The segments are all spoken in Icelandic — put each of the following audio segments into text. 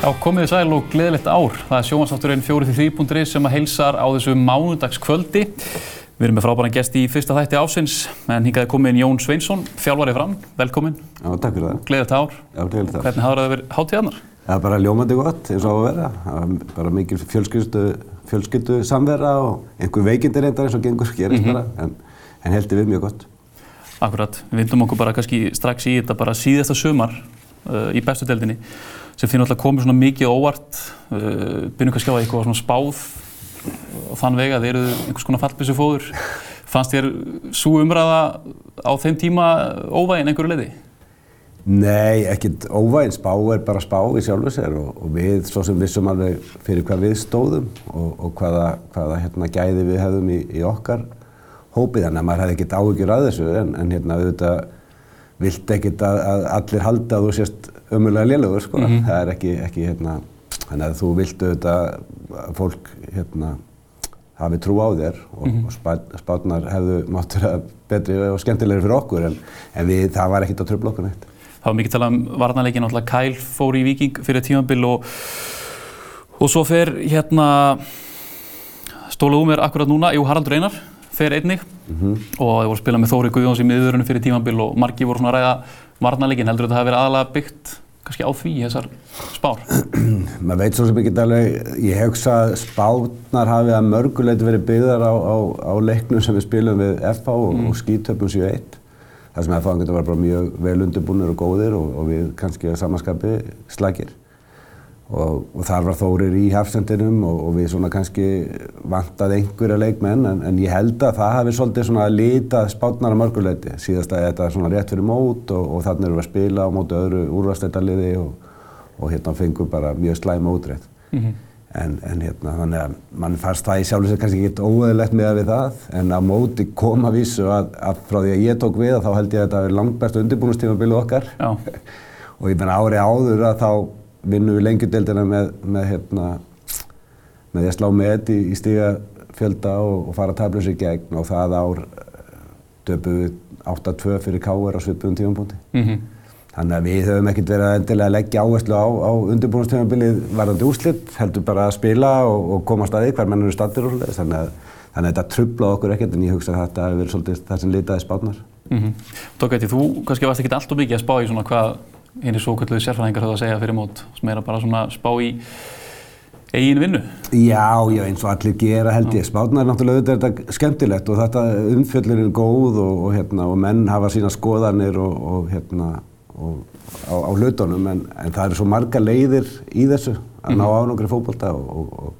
Já, komið þið sæl og gleðilegt ár. Það er sjónvarsnátturinn 4-3.ri sem að heilsar á þessu mánudagskvöldi. Við erum með frábæran gest í fyrsta þætti ásins, en hingaði komin Jón Sveinsson, fjálfarið fram. Velkomin. Já, takk fyrir það. Gleðilegt ár. Já, gleðilegt ár. Hvernig hafður það verið hátíðarnar? Það er bara ljómandi gott, eins og á að vera. Það er bara mikil fjölskyldu, samverða og einhver veikindi reyndar eins og gengur gerist Mhm. bara, en, en heldur við mjög gott. Akkurat. Við vindum okkur bara kannski strax í þetta bara síðasta sumar uh, í bestu deildinni sem þið náttúrulega komið svona mikið óvart. Uh, Byrjum kannski á að eitthvað svona spáð og þann vega þið eruð einhvers konar fallbissu fóður. Fannst þér svo umræða á þeim tíma óvægin einhverju leiði? Nei, ekkert óvægin spá er bara spá í sjálfu sér og, og við svo sem vissum alveg fyrir hvað við stóðum og, og hvaða, hvaða hérna, gæði við hefðum í, í okkar hópið. Þannig að maður hefði ekkert áhyggjur að þessu en, en hérna auðvitað vilt ekkert að, að allir halda að þú sést ömulega lélugur sko. Það er ekki, ekki hérna, þannig að þú vilt auðvitað að fólk hérna hafi trú á þér og, og spá, spátnar hefðu mátt vera betri og skemmtilegri fyrir okkur en, en við, það var ekkert að tröfla okkur neitt. Það var mikið talað um varnarleikin, náttúrulega Kyle fór í Viking fyrir tímambil og, og svo fer hérna stólaðu mér akkurat núna, jú Haraldur Einar fer einnig og þið voru að spila með Þóri Guðjóns í miðurunum fyrir tímambil og margi voru svona að ræða varnarleikin, heldur þetta hafi verið aðalega byggt kannski á því þessar spár? maður veit svo sem ekki alveg, ég hugsa að spátnar hafi að mörgulegt verið byggðar á, á, á leiknum sem við spilum við FH og, og skítöpum 7-1. Það sem FH getur var bara mjög vel undirbúinir og góðir og, og við kannski að samanskapi slagir. Og, og þar var Þórir í hafsendinum og, og við svona kannski vantað einhverja leikmenn en, en ég held að það hafi svolítið svona litað spátnar að mörguleiti. Síðast að þetta er svona rétt fyrir mót og, og þannig erum við að spila á móti öðru úrvastættarliði og, og hérna fengum bara mjög slæma útrétt. en, en hérna þannig að mann fannst það í sjálf sér kannski ekkert óeðlegt með við það en á móti kom að vísu að, að frá því að ég tók við að þá held ég að þetta er langt best undirbúinustímabilið að vinnum við lengjudeildina með, með hérna með því að slá með í, í stíga fjölda og, og fara tablus í gegn og það ár döpu við 8-2 fyrir K.R. á svipum tífambúti. Mm Þannig að við höfum ekkert verið að endilega leggja áherslu á, á undirbúinustífambilið varðandi úrslitt, heldur bara að spila og, og koma að staði hver menn eru stattir og svoleiðis. Þannig að, þannig að þetta trublaði okkur ekkert en ég hugsa að þetta hefur verið svolítið það sem litaði spátnar. -hmm. Tók þú kannski varst ekki alltaf mikið að spá í svona hvað hinn er svo kvölduði sérfræðingar höfðu að segja fyrir mót sem er að bara svona spá í eigin vinnu. Já, já, eins og allir gera held ég. Spátnar er náttúrulega auðvitað er þetta skemmtilegt og þetta umfjöllin er góð og, og, hérna, og menn hafa sína skoðanir og, og, hérna, og á, á hlutunum en, en það eru svo marga leiðir í þessu að ná ánangri fókbalta og,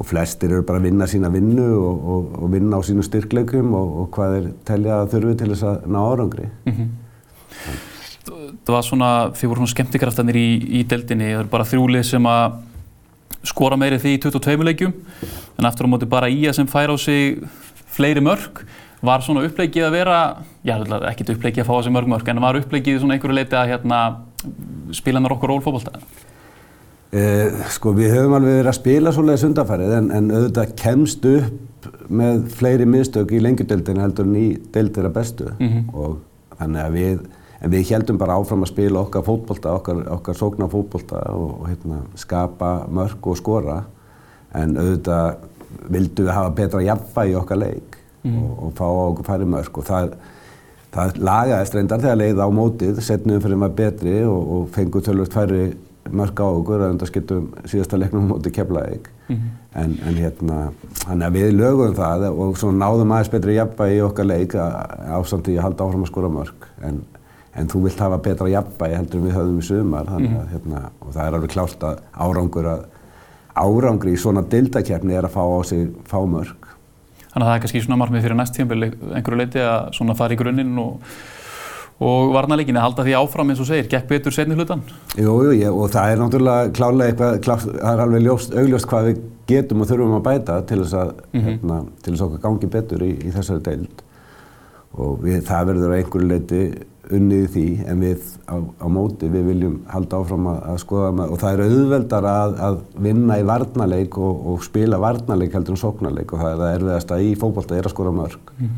og flestir eru bara að vinna sína vinnu og vinna á sínu styrkleikum og hvað þeir telja þurfi til þess að ná ánangri. Mm -hmm. Það var svona, þið voru svona skemmtikraftanir í, í deldinni, það eru bara þrjúlið sem að skora meiri því í 22 leikjum en aftur á móti bara í að sem fær á sig fleiri mörg var svona uppleikið að vera, já ekkert uppleikið að fá á sig mörg mörg en var uppleikið svona einhverju leiti að hérna, spila með okkur rólfókbalta? Eh, sko við höfum alveg verið að spila svolítið sundarfærið en, en auðvitað kemst upp með fleiri miðstök í lengjudeldinu heldur en í deildir að bestu mm -hmm. og þannig að við En við heldum bara áfram að spila okkar fótbolta, okkar, okkar sókna fótbolta og, hérna, skapa mörg og skora. En auðvitað vildum við hafa betra jafnvægi í okkar leik mm. og, og fá okkur færi mörg. Og það, það lagaðist reyndar þegar leið á mótið, setnum fyrir maður betri og, og fengum tölvöld færi mörg á okkur að undarskiptum síðasta leiknum mótið keflaðið. Mm. En, en hérna, þannig að við lögum það og náðum aðeins betri jafnvægi í okkar leik ásandi að halda áfram að skora mörg. En, en þú vilt hafa betra jafnbæi heldur en við höfðum í sumar þannig að hérna, og það er alveg klárt að árangur að árangri í svona dildakefni er að fá á sig fá mörg. Þannig að það er kannski svona margmið fyrir næst tímpil einhverju leiti að svona fara í grunninn og, og varnarleikin að halda því áfram eins og segir, gekk betur setni hlutan? Jú, jú, ég, og það er náttúrulega klárlega eitthvað, klár, það er alveg ljóst, augljóst hvað við getum og þurfum að bæta til þess að, mm -hmm. hérna, til þess að okkur gangi betur í, í þessari deild og við, það verður að einhverju leiti unnið í því en við á, á móti við viljum halda áfram að, að skoða með, og það er auðveldar að, að vinna í varnarleik og, og spila varnarleik heldur en sóknarleik og það er það erfiðast að í fókbalta er að skora mörg mm.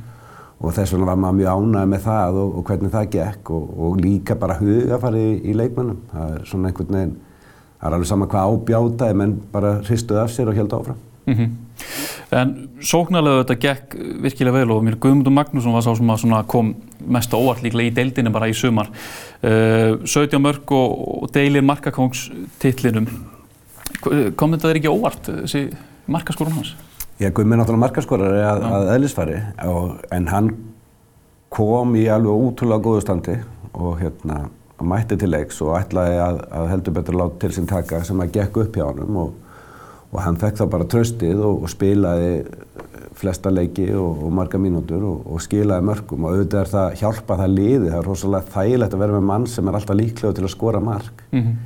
og þess vegna var maður mjög ánægð með það og, og hvernig það gekk og, og líka bara hugafari í, í leikmannum. Það er svona einhvern veginn, það er alveg sama hvað ábjátaði menn bara hristuði af sér og held áfram. Mm -hmm. En sóknarlega þetta gekk virkilega vel og mér Guðmundur Magnússon var sá sem kom mest óvart líklega í deildinu bara í sumar. Uh, 17 mörg og, og deilir markakongstitlinum. Kom þetta þeir ekki óvart þessi markaskórun hans? Já, Guðmund er náttúrulega markaskorari að, að eðlisfari en hann kom í alveg útrúlega góðu standi og hérna mætti til leiks og ætlaði að, að heldur betur láta til sín taka sem að gekk upp hjá hann og, og hann fekk þá bara tröstið og, og spilaði flesta leiki og, og marga mínútur og skilaði mörgum og auðvitað er það hjálpa það liði, það er rosalega þægilegt að vera með mann sem er alltaf líklegur til að skora mark. Mm -hmm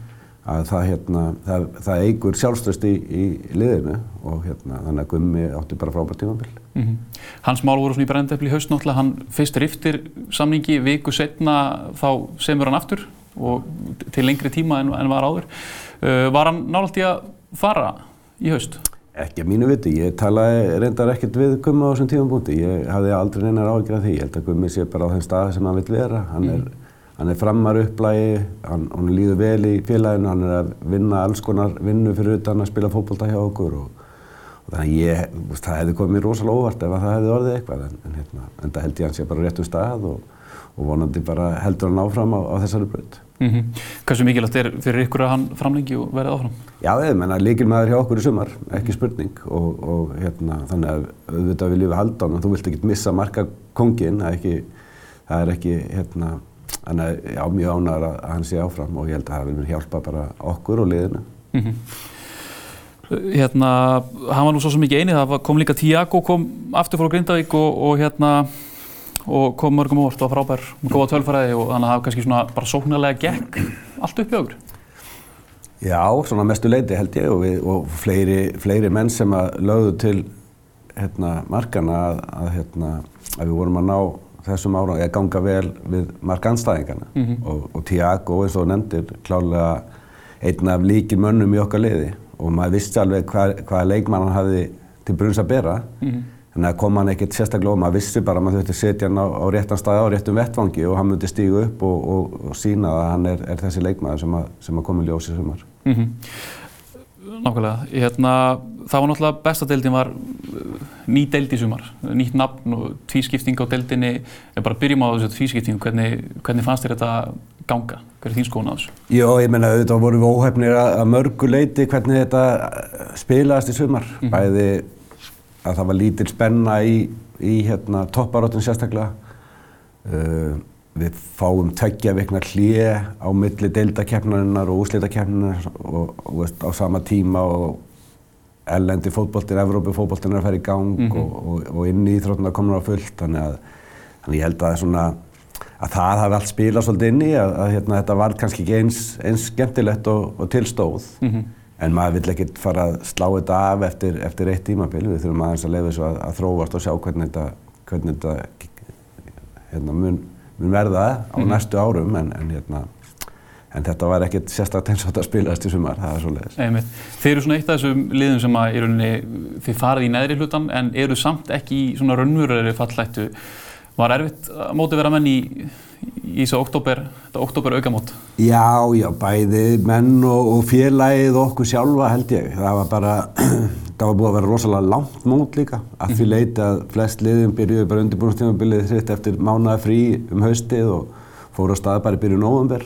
að það, hérna, það, það eigur sjálfstöðst í, í liðinu og hérna, þannig að Gummi átti bara frábært tímafél. Mm -hmm. Hans mál voru svona í brendefli haust náttúrulega, hann fyrst riftir samningi, viku setna þá semur hann aftur og til lengri tíma en, en var áður. Uh, var hann náttúrulega í að fara í haust? Ekki að mínu viti, ég talaði reyndar ekkert við Gummi á þessum tímafbúndi, ég hafði aldrei neinar ágjörð því, ég held að Gummi sé bara á þenn stað sem hann vil vera, hann er mm -hmm Hann er framar upplægi, hann, hann líður vel í félaginu, hann er að vinna alls konar vinnu fyrir utan að spila fókbalta hjá okkur og, og þannig að ég, það hefði komið mér rosalega óvart ef það hefði orðið eitthvað en, en, hérna, en það held ég að hann sé bara rétt um stað og, og vonandi bara heldur hann áfram á, á þessari brönd. Mm -hmm. Hversu mikilvægt er fyrir ykkur að hann framlengi og verði áfram? Já, ég menna líkil maður hjá okkur í sumar, ekki spurning og, og hérna, þannig að auðvitað viljum við halda hann og þú vilt ekki missa marka kongin, það er ekki, það er ekki hérna, Þannig að já, mjög ánægur að hann sé áfram og ég held að það vil hjálpa bara okkur og liðinu. Mm -hmm. Hérna, hann var nú svo ekki einið, það kom líka Tiago, kom aftur frá Grindavík og, og hérna, og kom mörgum óvart og frábær, góða tölfræði og þannig að það kannski svona bara sóknarlega gekk allt upp í okkur. Já, svona mestu leiti held ég og, við, og fleiri, fleiri menn sem að lögðu til hérna, markana að, að, hérna, að við vorum að ná þessum ára eða ganga vel við marga anstæðingarna mm -hmm. og, og Tiago eins og nefndir klálega einn af líkir mönnum í okkar liði og maður vissi alveg hvað, hvaða leikmann hann hafði til brunns að bera mm -hmm. Þannig að kom hann ekkert sérstaklega og maður vissi bara að maður þurfti að setja hann á, á réttan staði á réttum vettfangi og hann myndi stígu upp og, og, og sína að hann er, er þessi leikmann sem að, sem að koma í ljósi sumar mm -hmm. Nákvæmlega, hérna það var náttúrulega bestadeildin var uh, ný deild í sumar, nýtt nafn og tvískipting á deildinni, en bara byrjum á þessu tvískipting, hvernig, hvernig fannst þér þetta ganga? Hver er þín skoðun á þessu? Jó, ég menna auðvitað vorum við óhefnir að mörgu leiti hvernig þetta spilaðist í sumar, mm -hmm. bæði að það var lítil spenna í, í hérna, topparóttin sérstaklega. Uh, við fáum tveggja vikna hlið á milli deildakefnarinnar og úslítakefnarinnar og, og, og á sama tíma og ellendi fótbóltinn, Evrópufótbóltinn er að fara í gang mm -hmm. og, og, og inn í Íþrótuna komur á fullt þannig að, þannig ég held að, svona, að það hafi allt spilað svolítið inn í að, að hérna, þetta var kannski ekki eins, eins skemmtilegt og, og tilstóð mm -hmm. En maður vill ekkert fara að slá þetta af eftir, eftir eitt tímabil við þurfum aðeins að leiða þessu að þróast og sjá hvernig þetta, hvernig þetta hérna, mun, mun verða á mm næstu árum en, en hérna en þetta var ekkert sérstaklega eins og þetta spilaðist í sumar, það er svo leiðis. Einmitt. Þeir eru svona eitt af þessum liðum sem að rauninni, þið farið í neðri hlutan en eru samt ekki í svona raunmjörðari fallættu. Var erfitt að móti vera menn í, í þessu oktober, aukamót? Já, já, bæði menn og, og félagið okkur sjálfa held ég. Það var bara, það var búið að vera rosalega langt mót líka að því mhm. leiti að flest liðum byrjuði bara undirbúinustímabilið þitt eftir mánaða frí um haustið og fóru á stað bara í byrju nóvember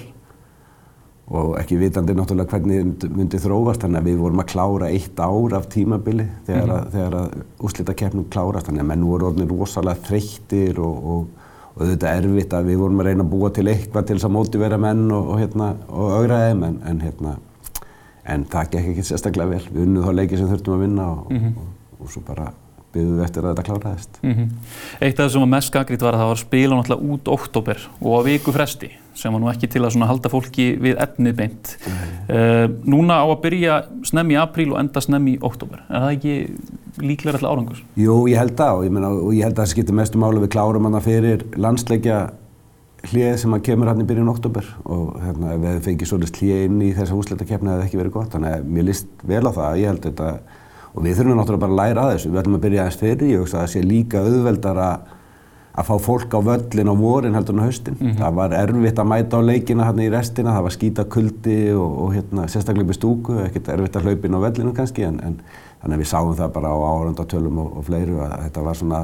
og ekki vitandi náttúrulega hvernig myndi þróast þannig að við vorum að klára eitt ár af tímabili þegar mm -hmm. að, að úslítakeppnum klárast þannig að menn voru orðinir rosalega þreyttir og, og, og þetta er erfitt að við vorum að reyna að búa til eitthvað til þess að mótivera menn og, og hérna, augra þeim en, en, hérna, en það gekk ekki sérstaklega vel við unnum þá leikið sem þurftum að vinna mm -hmm. og svo bara byggðum við eftir að þetta kláraðist. Mm -hmm. Eitt af það sem var mest gangrít var að það var spila náttúrulega út oktober og á viku fresti sem var nú ekki til að halda fólki við efnið beint. Uh, núna á að byrja snemmi í apríl og enda snemmi í oktober. Er það ekki líklega alltaf árangus? Jú, ég held það og ég, meina, og ég held að það skiptir mestu máli við klárum hana fyrir landsleikja hlið sem að kemur hann í byrjun oktober og hérna, ef við fengið svolítið hlið inn í þessa húsleitakeppni það hefði ekki verið gott. Þannig að mér líst vel á það. Ég held þetta og við þurfum náttúrulega bara að læra að þessu, við ætlum að byrja aðeins fyrir, ég hugsa að það sé líka auðveldar að að fá fólk á völlin á vorin heldur en á haustin. Mm -hmm. Það var erfitt að mæta á leikina hérna í restina, það var skýta kuldi og, og hérna, sérstaklega upp í stúku, ekkert erfitt að hlaupa inn á völlinu kannski en, en þannig að við sáum það bara á áhörundatölum og, og fleiru að þetta var svona,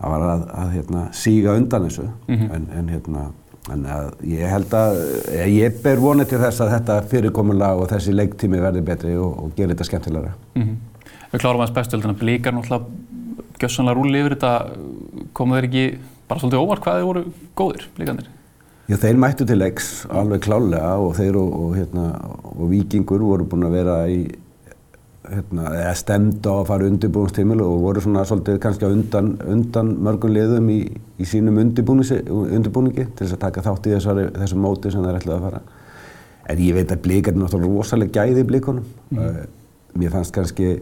það var að, að hérna, síga undan þessu mm -hmm. en, en hérna, Þannig að ég held að, ég ber vonið til þess að þetta fyrirkomulega og þessi leiktími verði betri og, og gerir þetta skemmtilegra. Mm -hmm. Við klárum aðeins bestöldina, blíkar náttúrulega gjössanlega rúli yfir þetta, komu þeir ekki bara svolítið óvart hvað þeir voru góðir, blíkanir? Já, þeir mættu til leiks alveg klálega og þeir og, og, hérna, og vikingur voru búin að vera í, hérna, eða stemd á að fara undirbúinstímil og voru svona svolítið kannski undan, undan mörgum liðum í, í sínum undirbúningi til þess að taka þátt í þessari, þessu móti sem þeir ætlaði að fara. En ég veit að blíkarnir náttúrulega rosalega gæði í blíkonum. Mm. Mér fannst kannski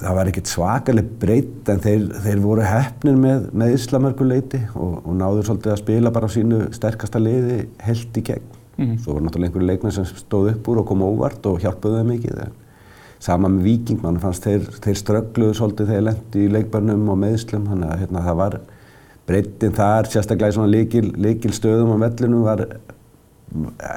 það var ekkert svakalega breytt en þeir, þeir voru hefnir með, með Islamörguleiti og, og náður svolítið að spila bara á sínu sterkasta liði held í gegn. Mm -hmm. Svo var náttúrulega einhverju leikmenn sem stóð upp úr og kom óvart og hjálpuði þeim mikið. Sama með Viking, mann fannst þeir, þeir ströggluðu svolítið þegar lendi í leikbörnum og meðslum, þannig að hérna, það var breyttinn þar, sérstaklega í svona líkil, líkil stöðum á vellinu var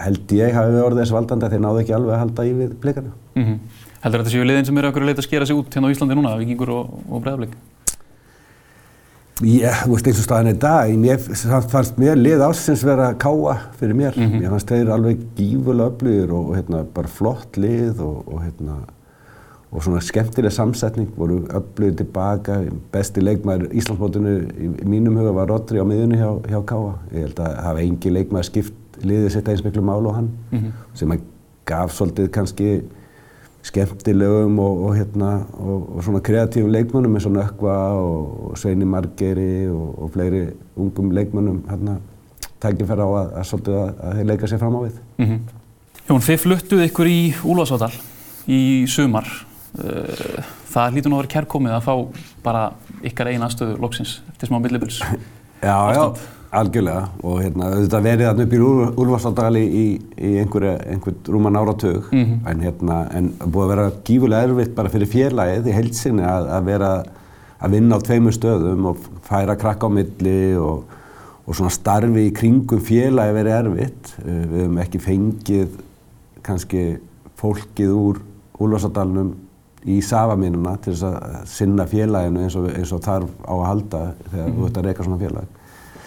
held ég hafi orðið þess valdandi að þeir náðu ekki alveg að halda í við blikana. Mm -hmm. Heldur þetta séu liðin sem eru okkur að leita að skera sig út hérna á Íslandi núna, vikingur og, og bregðarbleik? Já, þú veist eins og staðin í dag, mér fannst mér lið ásins vera káa fyrir mér. Mm -hmm. Mér fannst þeir alveg gífulega öflugir og, og hérna, bara flott lið og, og hérna, og svona skemmtileg samsetning, voru öflugir tilbaka. Besti leikmæður Íslandsbótinu í, mínum huga var Rodri á miðunni hjá, hjá káa. Ég held að hafa engi leikmæður skipt liðið sitt eins miklu mál á hann, mm -hmm. sem að gaf svolítið kannski skemmtilegum og, og, hérna, og, og svona kreatífum leikmönnum eins og Nökkva og Sveini Margeri og fleiri ungum leikmönnum hérna, tækifæra á að, að, að, að þeir leika sér fram á við. Mm -hmm. Jón, þið fluttuð ykkur í Úlfarsváldal í sumar. Eh, það hlýtur nú að vera kærkomið að fá bara ykkar einn aðstöðu loksins eftir smá millibils. Já, já. Algjörlega og hérna, auðvitað verið þarna upp í Úlfarsáldali í, í einhver, rúman áratug mm -hmm. en hérna, en búið að vera gífurlega erfitt bara fyrir félagið í heilsinni að, að vera að vinna á tveimur stöðum og færa krakka á milli og, og svona starfi í kringum félagi verið erfitt. Uh, við hefum ekki fengið kannski fólkið úr Úlfarsáldalunum í safamínuna til þess að sinna félaginu eins og, eins og þarf á að halda þegar mm -hmm. þú ert að reyka svona félag.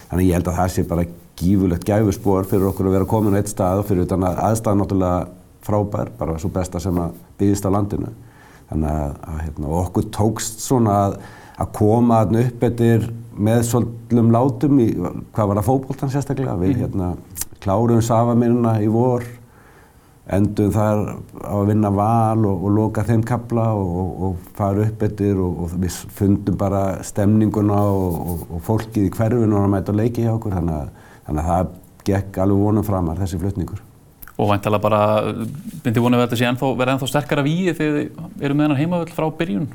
Þannig ég held að það sé bara gífulegt gæfuspor fyrir okkur að vera komin á eitt stað og fyrir utan að aðstæða náttúrulega frábær, bara svo besta sem að byggist á landinu. Þannig að, að hérna, okkur tókst svona að, að koma þarna upp eftir með svolítlum látum í, hvað var það fókbóltan sérstaklega, við mm. hérna, klárum safaminuna í vor endum þar á að vinna val og, og loka þeim kapla og, og, fara upp eftir og við fundum bara stemninguna og fólkið í hverfinu og að mæta að leiki hjá okkur þannig að, þannig að það gekk alveg vonum framar þessi flutningur. Og væntalega bara, myndi vonið að þetta sé ennþá, verða ennþá sterkara víi þegar þið eru með hennar heimavöld frá byrjun?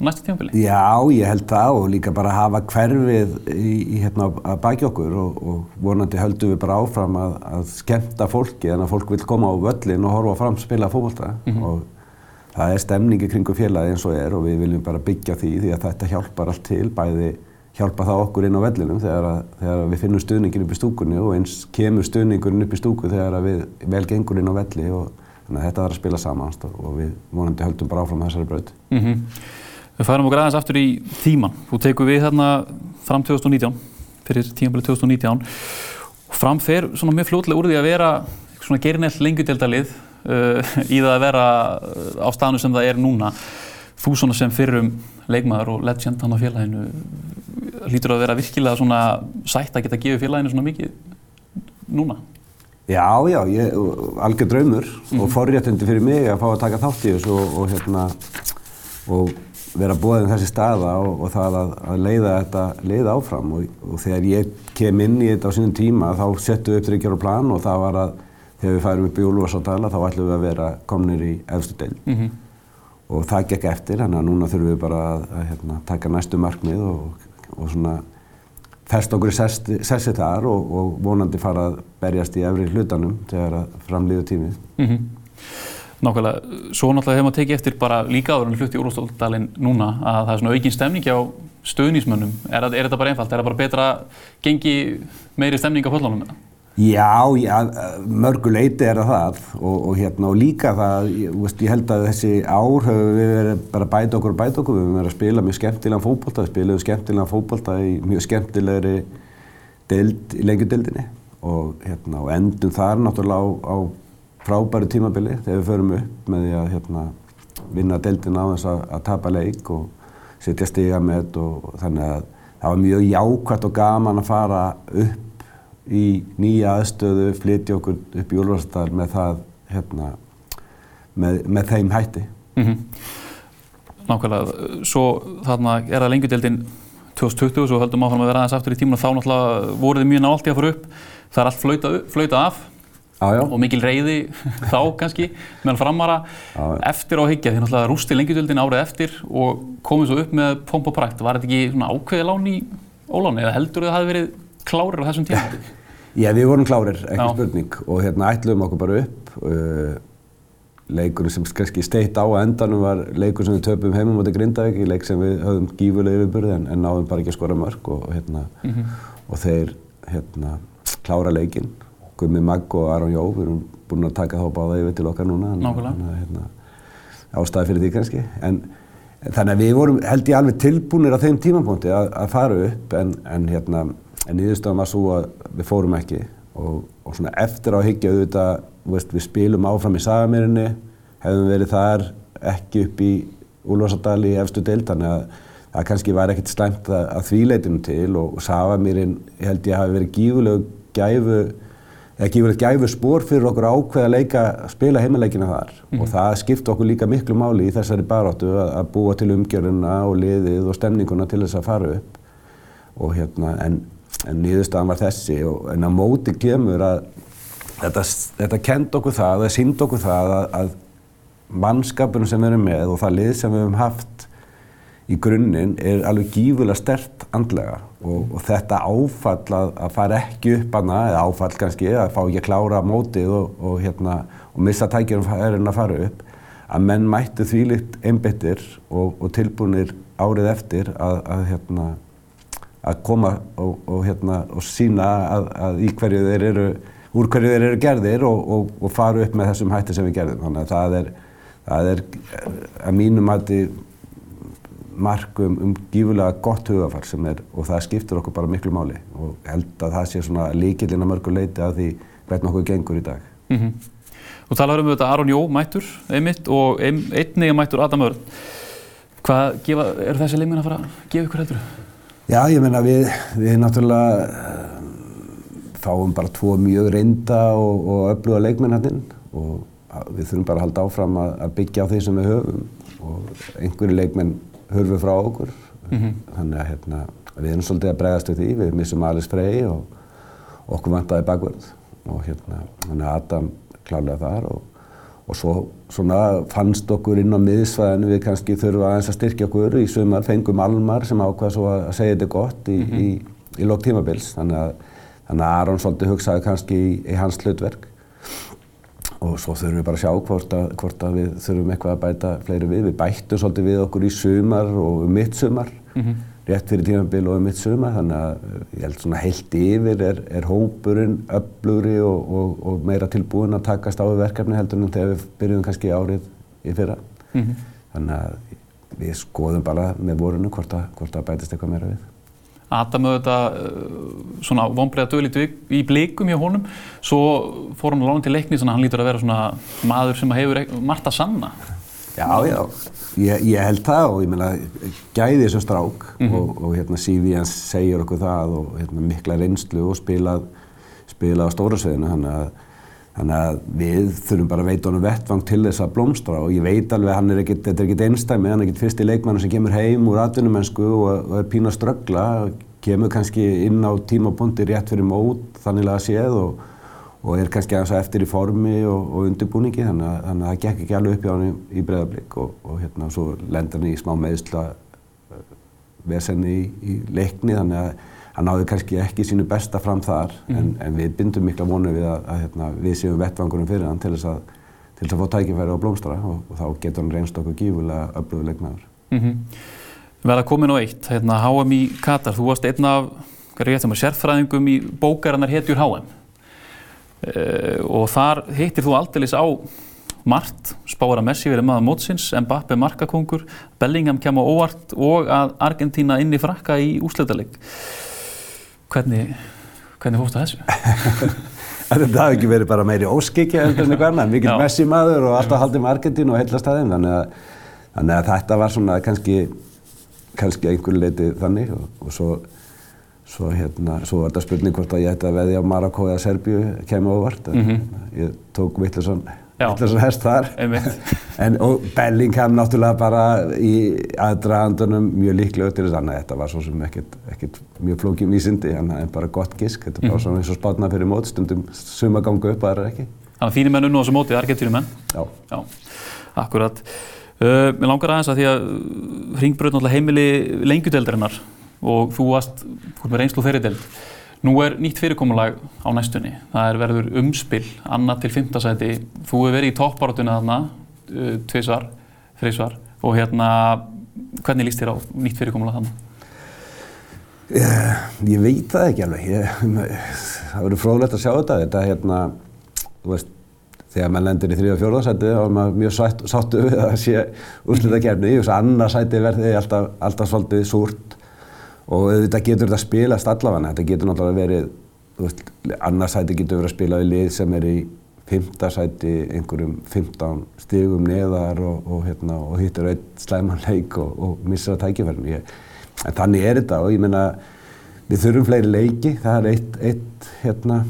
Næsta tímafili? Já, ég held það og líka bara hafa hverfið í, í hérna að baki okkur og, og vonandi höldum við bara áfram að, að skemmta fólki en að fólk vil koma á völlin og horfa fram spila fólkvölda mm -hmm. og það er stemningi kringu félagi eins og er og við viljum bara byggja því því að þetta hjálpar allt til, bæði hjálpa það okkur inn á vellinum þegar, að, þegar við finnum stuðningin upp í stúkunni og eins kemur stuðningurinn upp í stúku þegar við vel gengur inn á velli og þannig að þetta þarf að spila saman og við vonandi höldum bara áfram þessari braut. Mm -hmm. Við færum okkur aðeins aftur í tíman. Þú tekur við hérna fram 2019, fyrir tímanbili 2019 og fram fer svona mjög fljóðlega úr því að vera svona gerinell lengjudeldalið uh, í það að vera uh, á stanu sem það er núna. Þú svona sem fyrrum leikmaður og legend hann á félaginu hlýtur að vera virkilega svona sætt að geta gefið félaginu svona mikið núna. Já, já, ég, algjör draumur mm -hmm. og forréttindi fyrir mig að fá að taka þátt í þessu og, og hérna og vera bóðin þessi staða og, og það að, að leiða þetta leiða áfram og, og þegar ég kem inn í þetta á sínum tíma þá settum við upp þryggjar á plan og það var að þegar við færum upp í Úlfarsáttala þá ætlum við að vera komnir í efstu deil mm -hmm. og það gekk eftir þannig að núna þurfum við bara að, að hérna, taka næstu markmið og, og svona fest okkur í sessi þar og vonandi fara að berjast í efri hlutanum þegar að framlýðu tímið. Mm -hmm. Nákvæmlega, svo náttúrulega hefur maður tekið eftir bara líka áður en hluti í Úrlófsdóldalinn núna að það er svona aukinn stemning á stöðnísmönnum. Er, er þetta bara einfalt? Er það bara betra gengi meiri stemning á það? Já, já, mörgu leiti er það og, og, hérna, og líka það, ég, veist, ég held að þessi ár höfum við verið bara bæta okkur og bæta okkur, við höfum verið að spila mjög skemmtilegan fókbólta, við spilum skemmtilegan fókbólta í mjög skemmtilegri deild, í lengjudeildinni og, hérna, og endum þar náttúrulega á, á frábæru tímabili þegar við förum upp með því að hérna, vinna deildina á þess að, að tapa leik og setja stiga með og þannig að það var mjög jákvæmt og gaman að fara upp í nýja aðstöðu, flytja okkur upp í Úlfarsdal með það, hérna, með, með þeim hætti. Mm -hmm. Nákvæmlega, svo þarna er það lengjudeldin 2020 og svo höldum áfram að vera aðeins aftur í tímuna þá náttúrulega voruð þið mjög nált í að fara upp. Það er allt flauta, flauta af Já, já. og mikil reyði þá kannski meðan framara já, eftir á higgja því náttúrulega rústi lengjudeldin árið eftir og komið svo upp með pomp og prækt. Var þetta ekki svona ákveði lán í óláni eða heldur þið að það hefði verið klárir á þessum tíma? Já, við vorum klárir, ekki spurning og hérna ætluðum okkur bara upp. Uh, leikurinn sem kannski steitt á að endanum var leikur sem við töpum heimum átta Grindavík, leik sem við höfum gífurlega yfirbyrði en, en náðum bara ekki að skora mörg og, hérna, mm -hmm. og þeir hérna, klára leikinn. Gummi Magg og Aron Jó, við erum búin að taka þá báða yfir til okkar núna. Nákvæmlega. Hérna, ástæði fyrir því kannski. En, þannig að við vorum held ég alveg tilbúinir á þeim tímapunkti að, að fara upp en, en hérna en nýðustöðan var svo að við fórum ekki og, og svona eftir á higgja auðvitað, veist, við spilum áfram í Sagamýrinni, hefðum verið þar ekki upp í Úlfarsadal í efstu deild, þannig að það kannski var ekkert slæmt að, að þvíleitinu til og, Sagamýrin held ég hafi verið gífurlegu gæfu eða gífurlegt gæfu spór fyrir okkur ákveð að leika, spila heimileikina þar. Mm og það skipti okkur líka miklu máli í þessari baróttu að, að búa til umgjöruna og liðið og stemninguna til þess að fara upp. Og hérna en en nýðustafan var þessi og en á móti kemur að þetta, þetta kend okkur það, það sínd okkur það að, að mannskapurinn sem við erum með og það lið sem við hefum haft í grunninn er alveg gífurlega stert andlega og, og þetta áfall að, að fara ekki upp hana, eða áfall kannski, að fá ekki að klára mótið og, og, hérna, og missa tækjum að fara upp, að menn mættu þvílitt einbettir og tilbúinir árið eftir að, að hérna, að koma og, hérna, sína að, í hverju þeir eru, úr hverju þeir eru gerðir og fara upp með þessum hætti sem við gerðum. Þannig að það er, það er að mínum hætti markum um gífurlega gott hugafar sem er, og það skiptur okkur bara miklu máli og held að það sé svona líkilinn að mörgu leiti að því hvernig okkur gengur í dag. Mm -hmm. Þú talaður um þetta Aron Jó mættur, einmitt, og einnig mættur Adam Örn. Hvað gefa, eru þessi leiminn að fara að gefa ykkur heldur? Já, ég meina við, við náttúrulega uh, fáum bara tvo mjög reynda og, og öfluga leikmennarnir og við þurfum bara að halda áfram að, að byggja á því sem við höfum og einhverju leikmenn hörfum frá okkur. Mm -hmm. þannig að hérna, við erum svolítið að bregðast við því, við missum Alice Frey og okkur vantaði bakverð og hérna, þannig að Adam klálega þar og og svo svona, fannst okkur inn á miðsvæðinu við kannski þurfum aðeins að styrkja okkur. Í sumar, fengum Almar sem ákvaða svo að segja þetta gott í, mm -hmm. í, í lók tímabils. Þannig að, þannig að Aron svolítið hugsaði kannski í, í hans hlutverk og svo þurfum við bara að sjá hvort að, hvort að við þurfum eitthvað að bæta fleiri við. Við bættum svolítið við okkur í sumar og um mitt sumar mm -hmm rétt fyrir tímabil og um mitt suma þannig að ég held svona heilt yfir er, er hópurinn öflugri og, og, og meira tilbúin að takast á verkefni heldur en þegar við byrjum kannski árið í fyrra mm -hmm. þannig að við skoðum bara með vorunu hvort að, hvort að bætist eitthvað meira við Adam auðvitað eh, svona vonbreiða döglítið í blikum hjá honum. Svo fór hann lána til leikni þannig að hann lítur að vera svona maður sem hefur margt að sanna. Já, já, ég, ég held það og ég meina gæði þessu strák mm -hmm. og, og hérna CV hans segir okkur það og hérna mikla reynslu og spilað, spilað á stóra sveðinu þannig að, þannig að við þurfum bara að veita honum vettvang til þess að blómstra og ég veit alveg hann er ekkert, þetta er ekkert einstæmi, hann er ekkert fyrsti leikmann sem kemur heim úr atvinnumennsku og, og er pín að ströggla, kemur kannski inn á tímapunkti rétt fyrir mót þannig að séð og og er kannski aðeins eftir í formi og, og undirbúningi þannig að, þannig að það gekk ekki alveg upp hjá hann í, í breðablík og, og hérna svo lendur hann í smá meðsla uh, vesenni í, í leikni þannig að hann náði kannski ekki sínu besta fram þar mm. en, en við bindum mikla vonu við að, að hérna, við séum vettvangurum fyrir hann til þess að til þess að fá tækifæri á blómstra og, og þá getur hann reynst okkur gífulega öflugur leikmaður. Mm -hmm. Verða komin á eitt, hérna HM í Katar, þú varst einn af, hvað er ég eftir maður, sérfræðingum í bókarinnar hetjur HM uh, og þar hittir þú aldeilis á margt, spáður að Messi verið maður mótsins, Mbappe markakongur, Bellingham kemur óvart og að Argentina inn í frakka í úsleitaleg. Hvernig, hvernig fórstu þessu? Þetta hafi ekki verið bara meiri óskikja en einhvern veginn, mikil Messi maður og alltaf haldið með Argentínu og heilast aðeins, þannig, þannig að þetta var svona kannski, kannski einhverju leiti þannig og, og svo, svo, hérna, svo var þetta spurning hvort að ég ætti að veðja á Marokko eða Serbíu kemur óvart, mm -hmm. ég tók Vittlason Vittlason hest þar, en og Bellingham náttúrulega bara í aðdraðandunum mjög líklega til þess að þetta var svo sem ekkert, ekkert mjög flókjum vísindi, en bara gott gisk, þetta er bara svona eins og spátna fyrir mót, stundum suma gangu upp, það er ekki. Þannig að þínir menn unnu á þessu móti, Argentínu menn? Já. Já, akkurat. Uh, mér langar aðeins að því að Hringbröð náttúrulega heimili lengjudeldarinnar og þú varst, þú er með reynslu þeirri deld. Nú er nýtt fyrirkomulag á næstunni. Það er verður umspill, annað til fymtasæti. Þú hefur verið í toppbáratuna þarna, uh, tviðsvar, þreysvar og hérna, hvernig líst þér á nýtt fyrirkomulag þarna? Ég, ég veit það ekki alveg. Ég, það verður fróðlegt að sjá þetta. Þetta hérna, þú veist, þegar maður lendir í þrið og fjórðarsæti þá er maður mjög sáttu við að sé úrslita kefni. Í þess að annarsæti verði alltaf, alltaf svolítið súrt og þetta getur þetta spilast allavega. Þetta getur náttúrulega verið, veist, annarsæti getur verið að spila við lið sem er í fymtasæti einhverjum 15 stigum neðar og, og, hérna, og hittir einn slæmanleik og, og missar að tækifærinu. En þannig er þetta og ég meina við þurfum fleiri leiki, það er eitt, eitt hérna,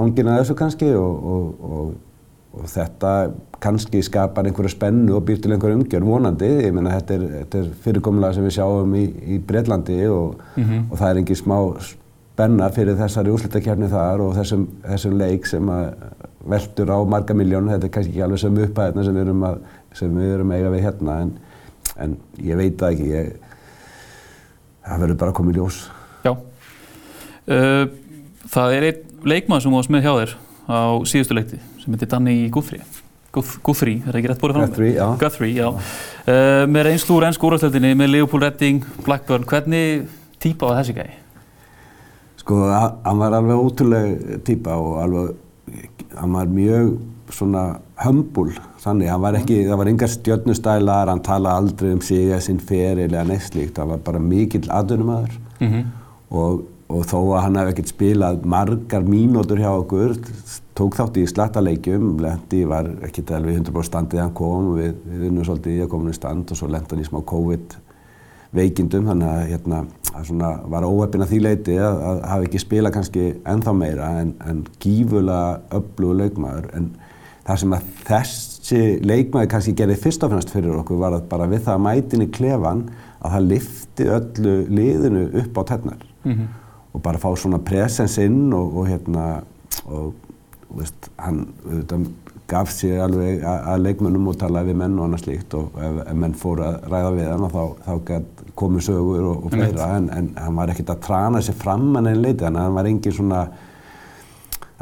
ángin að þessu kannski og, og, þetta kannski skapar einhverja spennu og býr til einhverja umgjörn vonandi. Ég meina þetta er, þetta er fyrirkomulega sem við sjáum í, í Breitlandi og, mm -hmm. og það er engin smá spenna fyrir þessari úrslutakefni þar og þessum, þessum leik sem veldur á marga miljón. Þetta er kannski ekki alveg sem upphæðina sem við erum að, sem við erum eiga við hérna en, en ég veit það ekki. Ég, það verður bara í ljós. Já. Uh, það er einn leikmann sem varst með hjá þér á síðustu leikti sem heitir Danny Guthrie. Guthrie, er það ekki rétt bórið fram? Guthrie, já. Guthrie, já. Uh, með reynslu úr ennsku úrvæðstöldinni með Leopold Redding, Blackburn, hvernig típa var þessi gæði? Sko, hann var alveg ótrúlega típa og alveg, hann var mjög svona hömbul þannig, hann var ekki, það var engar stjörnustælar, hann tala aldrei um sig eða sinn feril eða neitt slíkt, hann var bara mikill aðdunumæður mm -hmm. og, og þó að hann hef ekkert spilað margar mínútur hjá okkur, tók þátt í slattaleikjum, lendi var ekkert alveg 100% standið hann kom, við, við unnum svolítið í að koma í stand og svo lendi hann í smá COVID veikindum, þannig að hérna, það svona var óheppin að því leiti að, að hafa ekki spilað kannski ennþá meira en, en gífulega öflugur leikmaður, en það sem að þessi leikmaður kannski gerði fyrst og fremst fyrir okkur var að bara við það að mætin í klefan að það lifti öllu liðinu upp á tennar mm -hmm. Og bara fá svona presens inn og, og hérna og veist, hann auðvitað gaf sér alveg að leikmönnum og talaði við menn og annað slíkt og ef, ef menn fóru að ræða við hann þá, þá komu sögur og, og fleira en, en hann var ekkert að trana sér fram en einn leiti þannig að hann var engin svona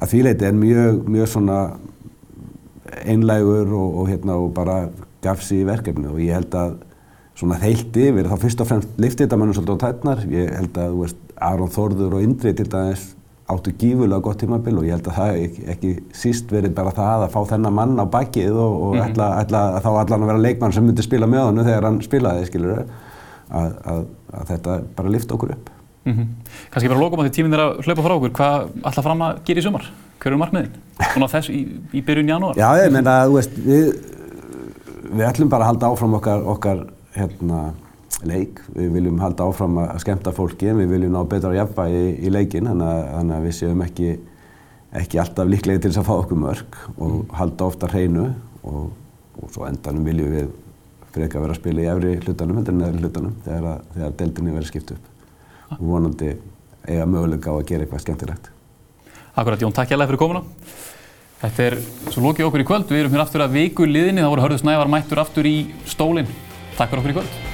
að því leiti er mjög, mjög svona einlægur og, og, hérna, og bara gaf sér í verkefni og ég held að svona heilt yfir þá fyrst og fremst lifti þetta mannum svolítið á tætnar. Ég held að veist, Aron Þorður og Indri til dæmis áttu gífurlega gott tímabil og ég held að það ekki, ekki síst verið bara það að fá þennan mann á bakið og, og mm -hmm. ætla, ætla, þá allan að vera leikmann sem myndi spila með hann þegar hann spilaði, skilur að, að, að þetta bara lifti okkur upp. Mm -hmm. Kanski bara lókum að því tíminn er að hlaupa frá okkur, hvað ætla fram að gera í sumar? Hver eru markmiðin? Svona þess í, í byrjun janúar? Já, ég meina, þú veist, við, við ætlum bara að halda áfram okkar, okkar hérna, leik. Við viljum halda áfram að skemmta fólki en við viljum ná betra jafnvægi í, í leikin þannig að, að við séum ekki, ekki alltaf líklega til þess að fá okkur mörg og mm. halda ofta hreinu og, og svo endanum viljum við freka vera að spila í efri hlutanum heldur en neðri hlutanum þegar, þegar deildinni verður skipt upp ah. og vonandi eiga möguleika á að gera eitthvað skemmtilegt. Akkurat Jón, takk hjálpa fyrir komuna. Þetta er svo lokið okkur í kvöld. Við erum hér aftur að viku liðinni. Það voru Hörður Snævar mættur aftur í stólinn. Takk fyrir okkur í kvöld.